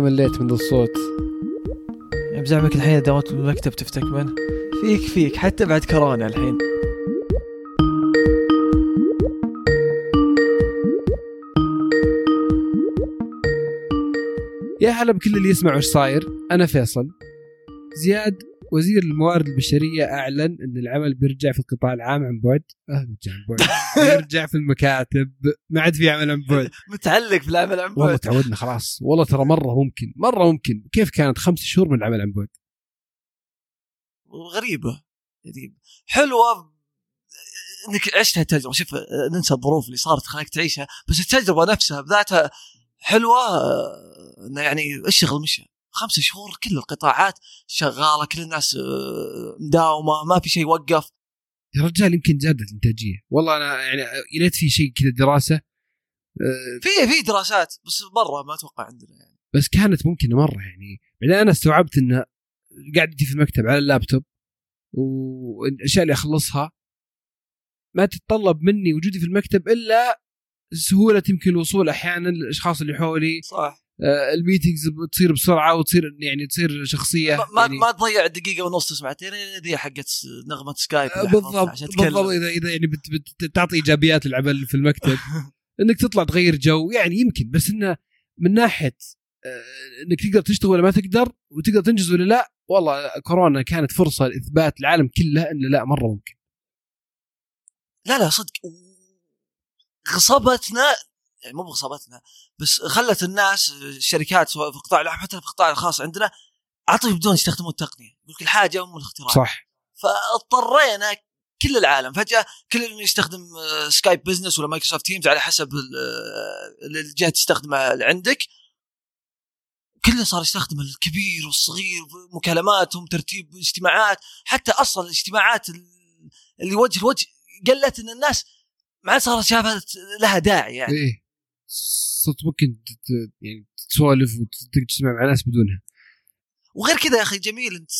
والله مليت من الصوت. بزعمك الحين دورت بالمكتب تفتك من فيك فيك. حتى بعد كورونا الحين. يا هلا بكل اللي يسمع وش صاير. أنا فيصل. زياد وزير الموارد البشرية أعلن إن العمل بيرجع في القطاع العام عن بعد. آه بيرجع عن بعد. بيرجع في المكاتب. ما عاد في عمل عن بعد. متعلق في العمل عن والله بعد. تعودنا خلاص. والله ترى مرة ممكن. مرة ممكن. كيف كانت خمس شهور من العمل عن بعد؟ غريبة. يعني حلوة. إنك عشت هالتجربة. شوف ننسى الظروف اللي صارت خليك تعيشها بس التجربة نفسها بذاتها حلوة. إنه يعني الشغل مشى. خمسة شهور كل القطاعات شغالة كل الناس آه، مداومة ما في شيء وقف يا رجال يمكن زادت الإنتاجية. والله أنا يعني يا ليت في شيء كذا دراسة. آه، في في دراسات بس برا ما أتوقع عندنا يعني. بس كانت ممكنة مرة يعني. بعدين أنا استوعبت إن قعدتي في المكتب على اللابتوب والأشياء اللي أخلصها ما تتطلب مني وجودي في المكتب إلا سهولة يمكن الوصول أحيانا للأشخاص اللي حولي. صح. آه، ال meetings تصير بسرعة وتصير يعني تصير شخصية ما, ما, يعني ما تضيع دقيقة ونص تسمع. تيري ذي حقت نغمة Skype آه، بالضبط عشان. بالضبط. اذا إذا يعني بت بت تعطي إيجابيات العمل في المكتب. إنك تطلع تغير جو يعني يمكن بس إنه من ناحية آه، إنك تقدر تشتغل ولا ما تقدر وتقدر تنجز ولا لا والله كورونا كانت فرصة لإثبات العالم كله إنه لا مرة ممكن. لا لا صدق. غصبتنا يعني مو بغصبتنا بس خلت الناس الشركات سواء في القطاع العام حتى في القطاع الخاص عندنا عطوا يبدون يستخدموا التقنية يقول لك الحاجة ام الاختراع. صح. فاضطرينا كل العالم فجأة كل اللي يستخدم آه، Skype Business ولا Microsoft Teams على حسب آه، الجهة تستخدمها اللي عندك. كله صار يستخدم الكبير والصغير مكالماتهم ترتيب اجتماعات حتى أصلا الاجتماعات ال- اللي وجه لوجه قلت إن الناس ما عاد صارت شافت لها داعي يعني. إيه. صرت ممكن يعني تسولف وتجتمع مع ناس بدونها. وغير كذا يا أخي جميل أنت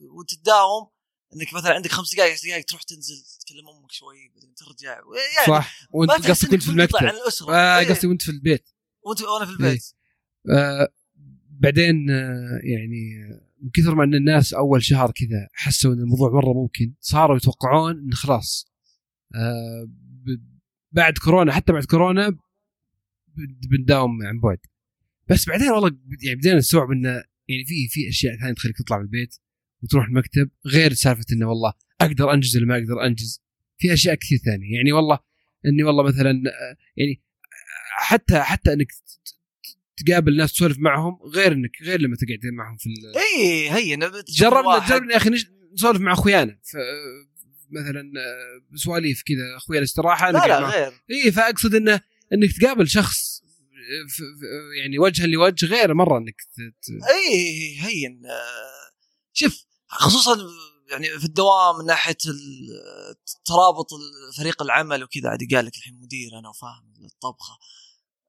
وانت تداوم إنك مثلا عندك خمس دقائق عشر دقائق تروح تنزل تكلم أمك شوي بعدين ترجع. يعني صح. وأنت قصدك كنت في المكتب. عن الأسرة. آه إيه. قصدي وأنت في البيت. وأنت وأنا في البيت. آه بعدين آه يعني آه، من كثر ما إن الناس أول شهر كذا حسوا إن الموضوع مرة ممكن صاروا يتوقعون إن خلاص آه بعد كورونا حتى بعد كورونا بنداوم عن بعد. بس بعدين والله يعني بدينا نستوعب انه يعني في في أشياء ثانية تخليك تطلع من البيت وتروح المكتب غير سالفة إنه والله أقدر أنجز ولا ما أقدر أنجز. في أشياء كثير ثانية. يعني والله إني والله مثلا يعني حتى حتى إنك تقابل ناس تسولف معهم غير انك غير لما تقعد معهم في ال- إي هي جربنا جربنا يا أخي نسولف مع أخويانا. مثلا سواليف كذا أخويا الاستراحة لا لا. غير. إي فأقصد انه إنك تقابل شخص يعني وجها لوجه غير مرة إنك ت- اي هين آه، شوف خصوصا يعني في الدوام من ناحية ترابط فريق العمل وكذا عاد قال لك الحين مدير أنا وفاهم الطبخة.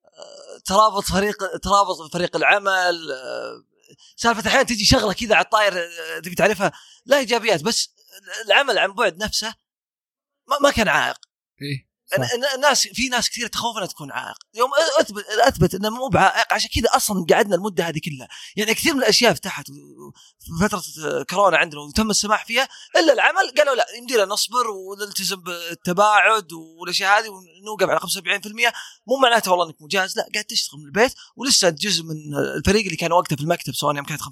آه، ترابط فريق ترابط فريق العمل آه، سالفة أحيانا تجي شغلة كذا على الطاير تبي تعرفها. لا إيجابيات بس العمل عن بعد نفسه ما, ما كان عائق. إيه. الناس في ناس كثير تخوف إنها تكون عائق. يوم اثبت أثبت انه مو بعائق عشان كذا أصلا قعدنا المدة هذه كلها. يعني كثير من الأشياء فتحت في فترة كورونا عندنا وتم السماح فيها إلا العمل. قالوا لا يمدينا نصبر ونلتزم بالتباعد والأشياء هذه ونوقف على 75% مو معناته والله إنك مجهز لا قاعد تشتغل من البيت. ولسه جزء من الفريق اللي كان وقتها في المكتب سواء يوم كانت 50%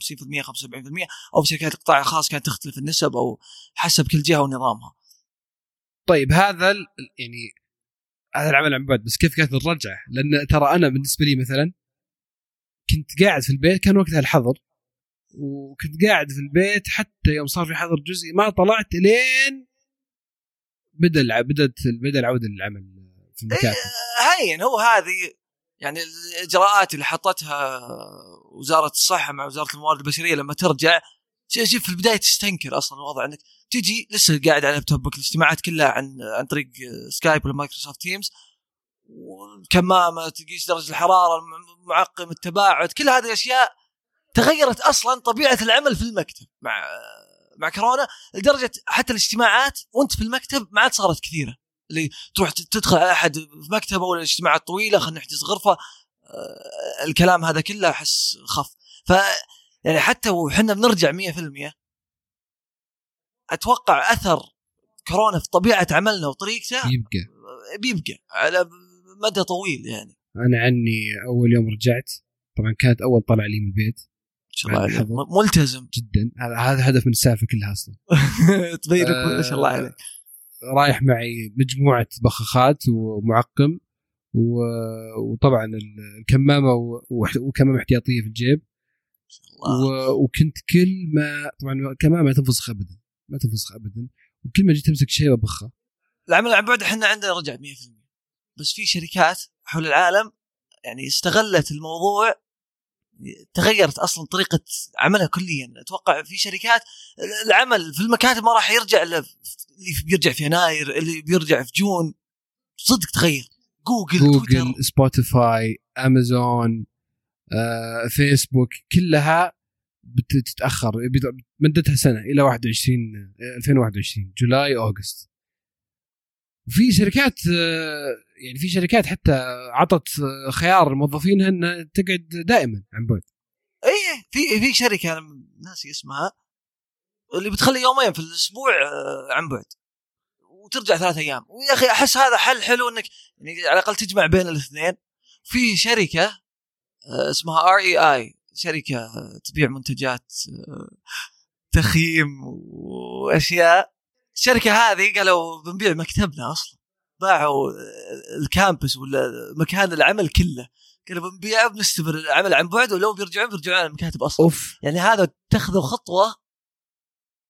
75% أو في شركات القطاع الخاص كانت تختلف النسب أو حسب كل جهة ونظامها. طيب هذا يعني هذا العمل عن بعد بس كيف كانت الرجعة؟ لأن ترى أنا بالنسبة لي مثلا كنت قاعد في البيت كان وقتها الحظر وكنت قاعد في البيت حتى يوم صار في حظر جزئي ما طلعت لين بدأ الع- بدأت بدأ العودة للعمل في المكاتب إيه، هين هو هذه يعني الإجراءات اللي حطتها وزارة الصحة مع وزارة الموارد البشرية لما ترجع شوف شوف في البداية تستنكر أصلا الوضع إنك تجي لسه قاعد على لابتوبك الاجتماعات كلها عن عن طريق سكايب ولا Microsoft Teams. والكمامة تقيس درجة الحرارة معقم التباعد كل هذه الأشياء تغيرت أصلا طبيعة العمل في المكتب مع مع كورونا لدرجة حتى الاجتماعات وأنت في المكتب ما عاد صارت كثيرة. اللي تروح تدخل على أحد في مكتبه ولا الاجتماعات طويلة خلينا نحجز غرفة آه، الكلام هذا كله أحس خف. ف يعني حتى وحنا بنرجع 100% أتوقع أثر كورونا في طبيعة عملنا وطريقته يبقى بيبقى على مدى طويل يعني. أنا عني أول يوم رجعت طبعا كانت أول طلع لي من البيت. ما شاء الله. ملتزم. جدا. هذا هدف من السالفه كلها أصلا. تبين آه، ما شاء الله عليك. رايح معي مجموعة بخاخات ومعقم وطبعا ال- الكمامة وكمامة احتياطية في الجيب. الله. وكنت كل ما طبعا الكمامه ما تنفسخ ابدا. ما تنفسخ ابدا. وكل ما جيت تمسك شيء ببخه العمل عن بعد إحنا عندنا رجع 100% بس في شركات حول العالم يعني استغلت الموضوع تغيرت أصلا طريقة عملها كليا. أتوقع في شركات العمل في المكاتب ما راح يرجع إلا اللي بيرجع في يناير اللي بيرجع في June. صدق تغير. جوجل, تويتر. جوجل Spotify أمازون آه، فيسبوك كلها بتتأخر بت- مدتها سنة إلى 21 آه، 2021 July August. وفي شركات يعني في شركات حتى عطت خيار موظفينها إنها تقعد دائما عن بعد. اي في في شركة أنا ناسي اسمها اللي بتخلي يومين في الأسبوع آه، عن بعد. وترجع ثلاث أيام. ويا أخي أحس هذا حل حلو إنك يعني على الأقل تجمع بين الاثنين. في شركة آه، اسمها ار اي اي شركة تبيع منتجات آه، تخييم وأشياء. الشركة هذه قالوا بنبيع مكتبنا أصلا. باعوا آه، الكامبس ولا مكان العمل كله. قالوا بنبيعه بنستمر العمل عن بعد ولو بيرجعون بيرجعون على المكاتب أصلا. أوف. يعني هذا اتخذوا خطوة.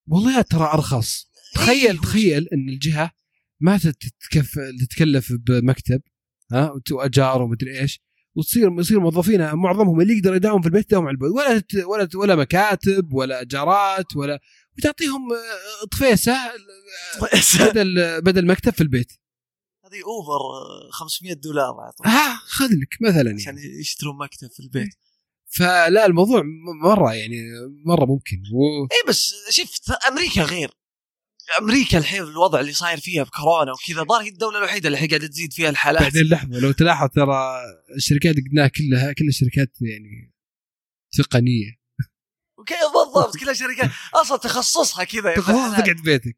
والله ترى أرخص. تخيل إيه، تخيل إن الجهة ما تتكف تتكلف بمكتب ها واجار ومدري إيش. وتصير يصير موظفينها معظمهم اللي يقدر يداوم في البيت يداوم على البيت. ولا ولا ولا مكاتب ولا اجارات ولا وتعطيهم آه، طفيسة بدل بدل مكتب في البيت. هذه أوفر آه، 500 دولار أعطوه ها خذ لك مثلا عشان يعني. يشترون مكتب في البيت. فلا الموضوع مرة يعني مرة ممكن. و... اي بس th- أمريكا غير. أمريكا الحين الوضع اللي صاير فيها بكورونا وكذا ظاهر هي الدولة الوحيدة اللي قاعدة تزيد فيها الحالات. بعدين لحظة لو تلاحظ ترى الشركات اللي قلناها كلها كلها شركات يعني تقنية. وكيف بالضبط؟ كلها شركات أصلا تخصصها كذا تخصص تقعد بيتك.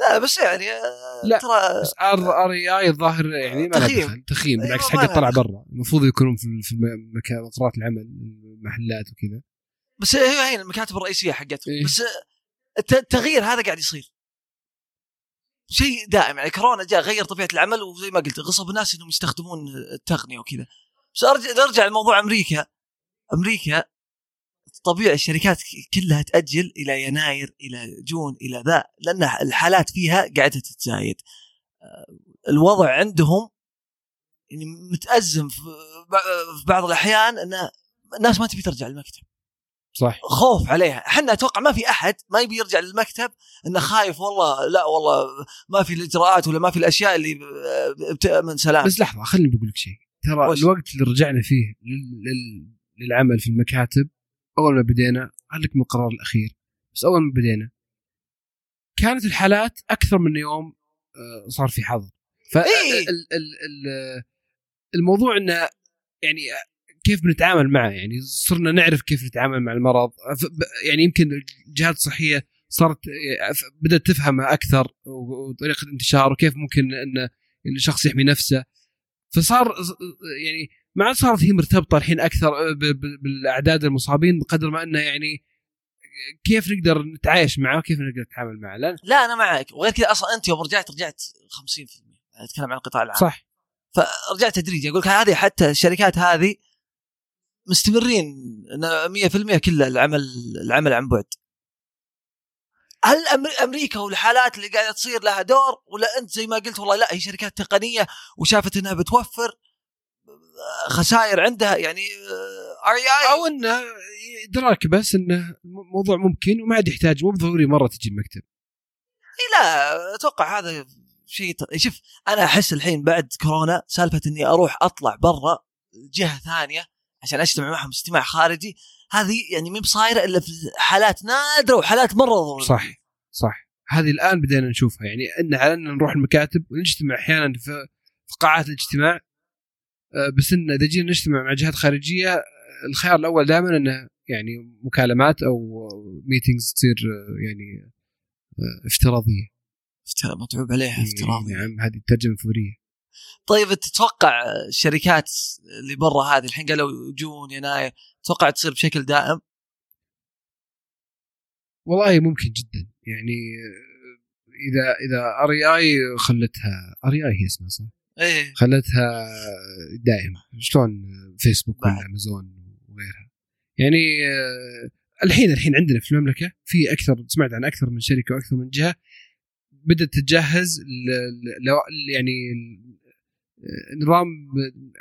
لا بس يعني آه، لا، ترى بس R REI الظاهر يعني ما تخييم. تخييم أيوة، بالعكس حق طلع. برا. المفروض يكونون في مكان مقرات العمل المحلات وكذا. بس هي هي المكاتب الرئيسية حقتهم. إيه. بس التغيير هذا قاعد يصير. شيء دائم يعني كورونا جاء غير طبيعة العمل وزي ما قلت غصب الناس إنهم يستخدمون التقنية وكذا. بس أرجع نرجع لموضوع أمريكا أمريكا طبيعي الشركات كلها تأجل إلى يناير إلى جون إلى ذا لأن الحالات فيها قاعدة تتزايد. آه، الوضع عندهم يعني متأزم في بعض الأحيان إن الناس ما تبي ترجع المكتب صح. خوف عليها. إحنا أتوقع ما في أحد ما يبي يرجع للمكتب إنه خايف والله لا والله ما في الإجراءات ولا ما في الأشياء اللي بتامن سلام. بس لحظة خليني بقول لك شيء. ترى وش؟ الوقت اللي رجعنا فيه لل... لل... للعمل في المكاتب أول ما بدينا خليك من القرار الأخير بس أول ما بدينا كانت الحالات أكثر من يوم آه، صار في حظر. ف إيه. ال- ال- ال- الموضوع إنه يعني كيف بنتعامل معه يعني؟ صرنا نعرف كيف نتعامل مع المرض. يعني يمكن الجهات الصحية صارت بدأت تفهمها أكثر وطريقة الانتشار وكيف ممكن إن الشخص يحمي نفسه. فصار يعني ما عاد صارت هي مرتبطة الحين أكثر بالأعداد المصابين بقدر ما انه يعني كيف نقدر نتعايش معه وكيف نقدر نتعامل معه. لأن لا أنا معك. وغير كذا أصلا أنت يوم رجعت رجعت 50% أنا أتكلم عن القطاع العام. صح. فرجعت تدريجي. أقول لك هذه حتى الشركات هذه مستمرين إن 100% كلها العمل العمل عن بعد. هل أمريكا والحالات اللي قاعدة تصير لها دور؟ ولا أنت زي ما قلت والله لا هي شركات تقنية وشافت إنها بتوفر خسائر عندها يعني ار اي أو إنه إدراك بس إنه موضوع ممكن وما عاد يحتاج مو ضروري مرة تجي المكتب. إي لا أتوقع هذا شيء شوف أنا أحس الحين بعد كورونا سالفة إني أروح أطلع برا جهة ثانية عشان أجتمع معهم إجتماع خارجي هذه يعني مي بصايرة إلا في حالات نادرة وحالات مرة ضرورية. صح صح. هذه الآن بدينا نشوفها. يعني إن على إن نروح المكاتب ونجتمع أحيانا في قاعات الاجتماع آه، بس إن إذا جينا نجتمع مع جهات خارجية آه، الخيار الأول دائما إنه يعني مكالمات أو meetings تصير آه، يعني افتراضية. افترا- متعوب عليها افتراضي نعم هذه الترجمه الفوريه طيب تتوقع الشركات اللي برا هذه الحين قالوا June يناير تتوقع تصير بشكل دائم؟ والله ممكن جدا يعني إذا إذا REI خلتها REI هي اسمها صح؟ إيه خلتها دائمة شلون فيسبوك ولا. امازون وغيرها يعني الحين الحين عندنا في المملكة في أكثر سمعت عن أكثر من شركة وأكثر من جهة بدأت تتجهز ل- ل- يعني نظام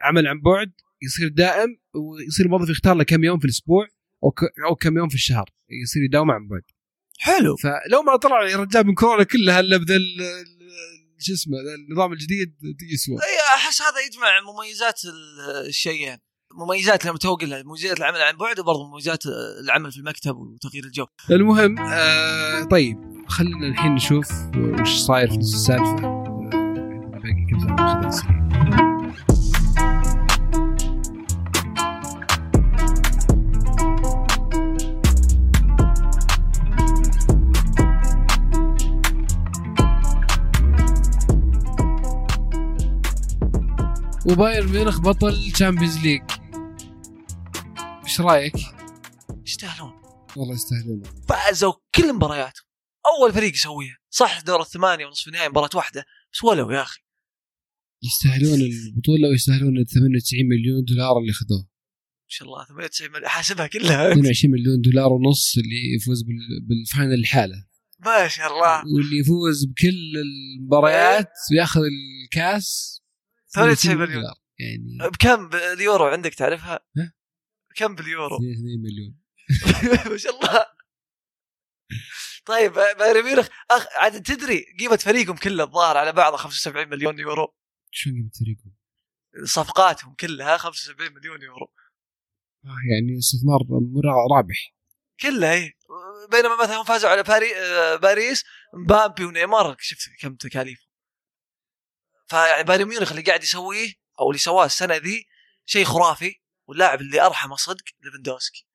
عمل عن بعد يصير دائم ويصير الموظف يختار له كم يوم في الأسبوع أو أو كم يوم في الشهر يصير يداوم عن بعد. حلو. فلو ما طلع يا رجال من كورونا كلها الا بذا شو اسمه النظام الجديد يسوى. إي أحس هذا يجمع مميزات ال- الشيئين. مميزات لما تو قلنا مميزات العمل عن بعد وبرضه مميزات العمل في المكتب وتغيير الجو. المهم آه طيب خلينا الحين نشوف وش صاير في نص السالفة. آه، عندنا باقي كم سريع. وبايرن ميونخ بطل Champions League إيش رأيك؟ يستاهلون. والله يستاهلون. فازوا كل مبارياتهم أول فريق يسويها. صح دور الثمانية ونصف النهائي مباراة واحدة بس ولو يا أخي. يستاهلون البطولة ويستاهلون ال 98 مليون دولار اللي خذوه ما شاء الله 98 مليون حاسبها كلها 22 مليون دولار ونص اللي يفوز بال- بالفاينل الحالة ما شاء الله واللي يفوز بكل المباريات وياخذ الكاس 98 30 مليون. دولار. يعني بكم باليورو عندك تعرفها؟ ها؟ كم باليورو؟ 2 مليون ما شاء الله طيب بايرن ميونخ أخ... عاد تدري قيمة فريقهم كله الظاهر على بعضها 75 مليون يورو قيمة فريقهم؟ صفقاتهم كلها 75 مليون يورو. آه يعني استثمار رابح. كلها اي بينما مثلا فازوا على باري... آه، باريس مبابي ونيمار شفت كم تكاليفهم فيعني بايرن ميونخ اللي قاعد يسويه أو اللي سواه السنة ذي شيء خرافي واللاعب اللي أرحمه صدق ليفندوسكي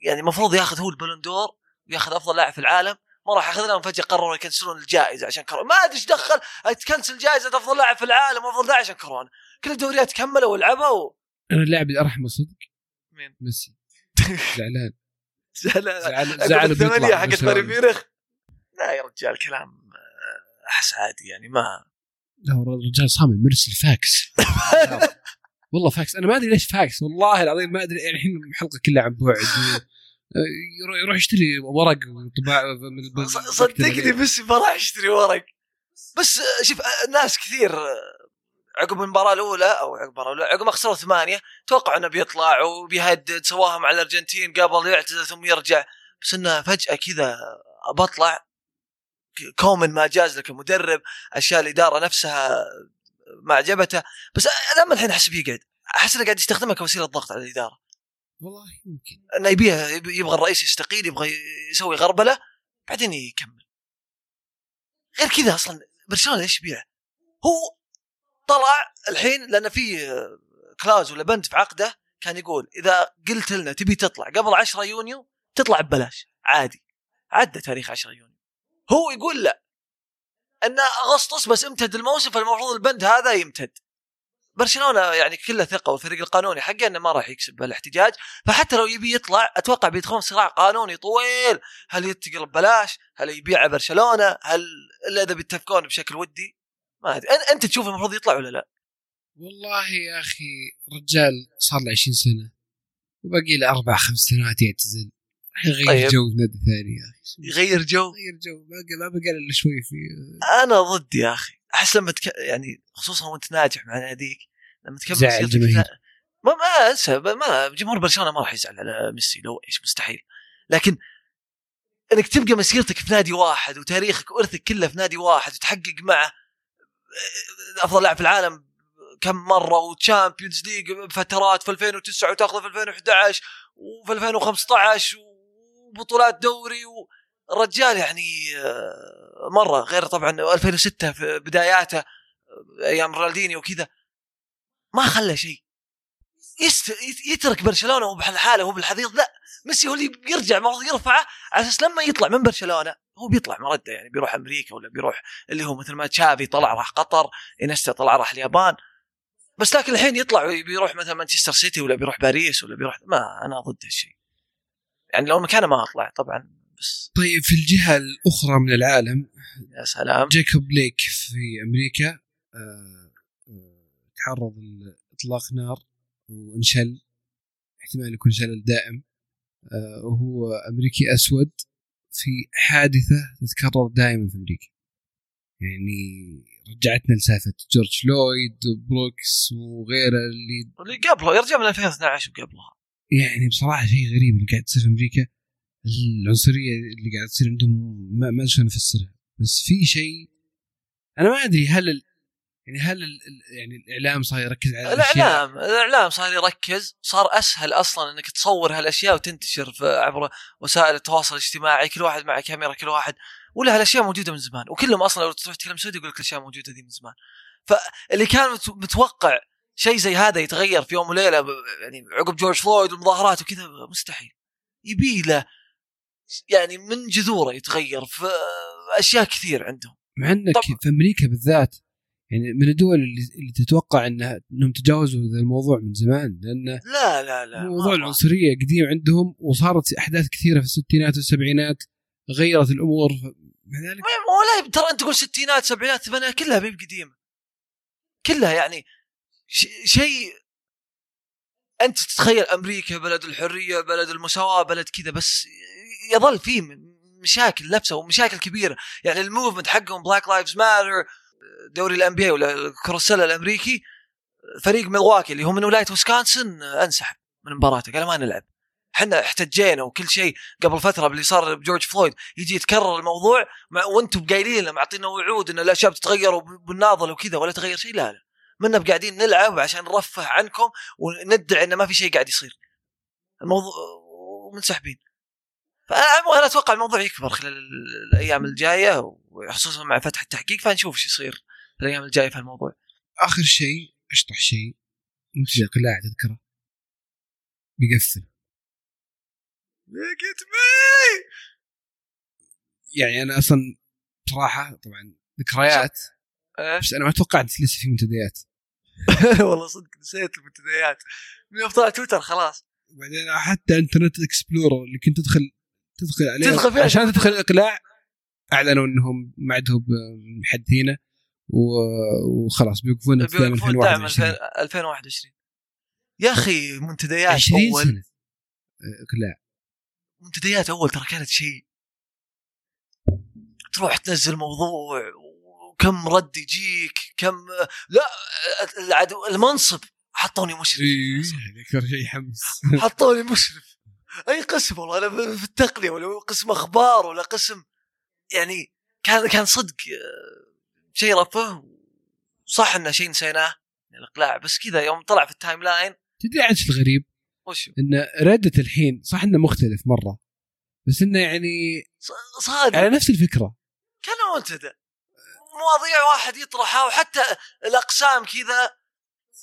يعني المفروض ياخذ هو ال Ballon d'Or وياخذ أفضل لاعب في العالم ما راح ياخذ لهم فجاه قرروا يكنسلون الجائزة عشان كورونا. ما أدري إيش دخل تكنسل جائزة افضل لاعب في العالم وأفضل لاعب عشان كورونا. كل الدوريات كملوا ولعبوا. أنا اللاعب اللي أرحمه صدق مين؟ ميسي. زعلان. زعل زعل زعل الثمانية حقت. بايرن ميونخ لا يا رجال كلام آه، أحس عادي يعني ما لا والله الرجال صامل مرسل فاكس والله فاكس. أنا ما أدري ليش فاكس والله العظيم ما أدري يعني الحين الحلقة كلها عن بعد. يروح- يشتري ورق ص- صدقني ميسي ما راح يشتري ورق. بس شوف ناس كثير عقب المباراة الأولى أو عقب المباراة الأولى عقب ما خسروا ثمانية توقعوا إنه بيطلع وبيهدد سواها مع الأرجنتين قبل يعتزل ثم يرجع. بس إنه فجأة كذا بطلع كومن ما جاز لك المدرب أشياء الإدارة نفسها ما عجبته. بس أنا لما الحين أحس بيقعد أحس إنه قاعد يستخدمها كوسيلة ضغط على الإدارة. والله يمكن. إنه يبيها يبي- يبغى الرئيس يستقيل يبغى يسوي غربلة بعدين يكمل. غير كذا أصلا برشلونة إيش يبيع؟ هو طلع الحين لأن في كلاوز ولا بند في عقده كان يقول إذا قلت لنا تبي تطلع قبل 10 يونيو تطلع ببلاش عادي. عدى تاريخ 10 يونيو. هو يقول لا. إن أغسطس بس امتد الموسم فالمفروض البند هذا يمتد. برشلونة يعني كله ثقة والفريق القانوني حقه إنه ما راح يكسب بالاحتجاج فحتى لو يبي يطلع أتوقع بيدخلون صراع قانوني طويل هل ينتقل ببلاش؟ هل يبيع برشلونة؟ هل إلا إذا بيتفقون بشكل ودي؟ ما أدري أنت تشوف المفروض يطلع ولا لا؟ والله يا أخي رجال صار له 20 سنة وباقي له أربع خمس سنوات يعتزل يغير طيب. جو في نادي ثاني يا أخي يغير جو يغير جو ما بقى ما بقى الا شوي في أنا ضد يا أخي أحس لما تك... يعني خصوصا وأنت ناجح مع ناديك لما تكمل زعل الجماهير. ما ما أنسى ما جمهور برشلونة ما راح يزعل على ميسي لو إيش مستحيل لكن إنك تبقى مسيرتك في نادي واحد وتاريخك وإرثك كله في نادي واحد وتحقق معه أفضل لاعب في العالم كم مرة و Champions League بفترات في 2009 وتاخذه في 2011 وفي 2015 وبطولات دوري والرجال يعني آه، مرة غير طبعا 2006 في بداياته أيام رونالدينيو وكذا. ما خلى شيء. يترك برشلونة وهو بحاله وهو بالحضيض لا. ميسي هو اللي بيرجع المفروض يرفعه على أساس لما يطلع من برشلونة هو بيطلع مرده يعني بيروح أمريكا ولا بيروح اللي هو مثل ما تشافي طلع راح قطر إنستا طلع راح اليابان. بس لكن الحين يطلع بيروح مثلا مانشستر سيتي ولا بيروح باريس ولا بيروح ما أنا ضد هالشيء. يعني لو مكانه ما أطلع طبعا. بس طيب في الجهة الأخرى من العالم يا سلام. جيكوب بليك في أمريكا آه، آه، تعرض لإطلاق نار وانشل احتمال يكون شلل دائم. آه، وهو أمريكي أسود في حادثة تتكرر دائما في أمريكا. يعني رجعتنا لسالفة جورج فلويد وبروكس وغيره اللي اللي قبله يرجع من 2012 وقبلها يعني بصراحة شيء غريب اللي قاعد يصير في أمريكا. العنصرية اللي قاعد تصير عندهم ما ما أدري أفسرها. بس في شيء أنا ما أدري هل ال... يعني هل ال... يعني الإعلام صار يركز على الاعلام الإعلام صار يركز صار أسهل أصلا إنك تصور هالأشياء وتنتشر عبر وسائل التواصل الاجتماعي كل واحد مع كاميرا كل واحد. ولا هالأشياء موجودة من زمان. وكلهم أصلا لو تروح تكلم سعودي يقول لك الأشياء موجودة ذي من زمان. فاللي كان متوقع شيء زي هذا يتغير في يوم وليلة يعني عقب جورج فلويد والمظاهرات وكذا مستحيل. يبي له يعني من جذوره يتغير في أشياء كثير عندهم. مع إنك في أمريكا بالذات يعني من الدول اللي, تتوقع انها إنهم تجاوزوا ذا الموضوع من زمان لأن لا لا لا موضوع العنصرية قديم عندهم وصارت أحداث كثيرة في الستينات والسبعينات غيرت الأمور مع ذلك ولا ترى أنت تقول ستينات سبعينات ثمانينات كلها بيب قديمه كلها يعني شيء أنت تتخيل أمريكا بلد الحرية بلد المساواة بلد كذا بس يظل فيه مشاكل نفسه ومشاكل كبيرة. يعني ال movement حقهم Black Lives Matter دوري ال NBA ولا كرة السلة الأمريكي فريق ملواكي اللي هو من ولاية ويسكونسن انسحب من مباراته قال ما نلعب. إحنا احتجينا وكل شيء قبل فترة باللي صار بجورج فلويد يجي يتكرر الموضوع وأنتم قايلين لنا معطينا وعود إن الأشياء بتتغير وبنناضل وكذا ولا تغير شيء لا لا. منا بقاعدين نلعب عشان نرفه عنكم وندعي انه ما في شيء قاعد يصير. الموضوع منسحبين فانا أتوقع الموضوع يكبر خلال الأيام الجاية وخصوصا مع فتح التحقيق فنشوف إيش يصير في الأيام الجاية في الموضوع آخر شيء أشطح شيء منتج قلاع تذكره بيقفل يعني أنا أصلا بصراحة طبعا ذكريات بس أنا ما توقعت لسه في منتديات. والله صدق نسيت المنتديات. من يوم طلع تويتر خلاص. وبعدين حتى إنترنت إكسبلورر اللي كنت تدخل تدخل عليه تدخل فيها. عشان تدخل الإقلاع أعلنوا إنهم ما عندهم محدثينه وخلاص بيوقفون الدعم 2021 2021 يا أخي منتديات 20 أول. سنة. إقلاع. منتديات أول ترى كانت شيء. تروح تنزل موضوع وكم رد يجيك كم لا المنصب. حطوني مشرف. إيه أكثر شيء يحمس حطوني مشرف. أي قسم والله أنا في التقنية ولا قسم أخبار ولا قسم يعني كان كان صدق آه، شيء رفه. صح إنه شيء نسيناه الإقلاع بس كذا يوم طلع في ال timeline. تدري عن الغريب؟ وش؟ إن ردة الحين صح إنه مختلف مرة بس إنه يعني صادق. على نفس الفكرة. كان منتدى مواضيع واحد يطرحها وحتى الأقسام كذا.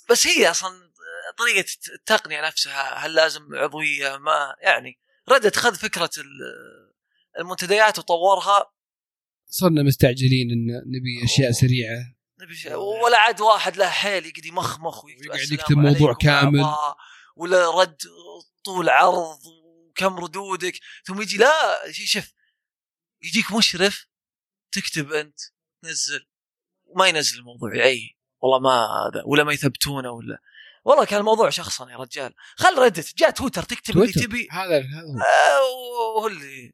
بس هي أصلا طريقة التقنية نفسها هل لازم عضوية؟ ما يعني ردت خذ فكرة المنتديات وطورها. صرنا مستعجلين إن نبي أشياء سريعة. نبي شيء ولا عاد واحد له حيل يقعد يمخمخ ويقعد يكتب موضوع كامل. ولا رد طول عرض وكم ردودك. ثم يجي لا شوف يجيك مشرف تكتب أنت تنزل. وما ينزل الموضوع يعي والله ما هذا ولا ما يثبتونه ولا والله كان الموضوع شخصا يا رجال. خل ردت جاء تويتر تكتب اللي تبي. هذا هذا آه هو اللي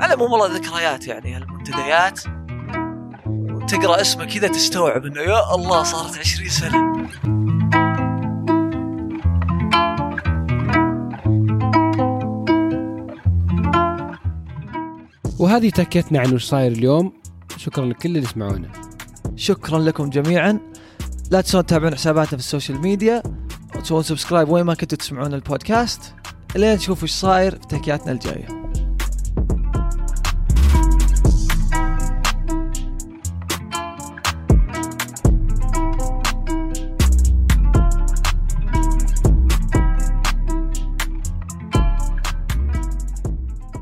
على العموم والله ذكريات يعني المنتديات. تقرا اسمه كذا تستوعب إنه يا الله صارت 20 سنة. وهذه تكتنا عن وش صاير اليوم. شكرا لكل اللي يسمعونا. شكرا لكم جميعا. لا تنسون تتابعون حساباتنا في ال social media وتسوون subscribe وين ما كنتوا تسمعون البودكاست. لين تشوفوا إيش صاير في تحكياتنا الجاية.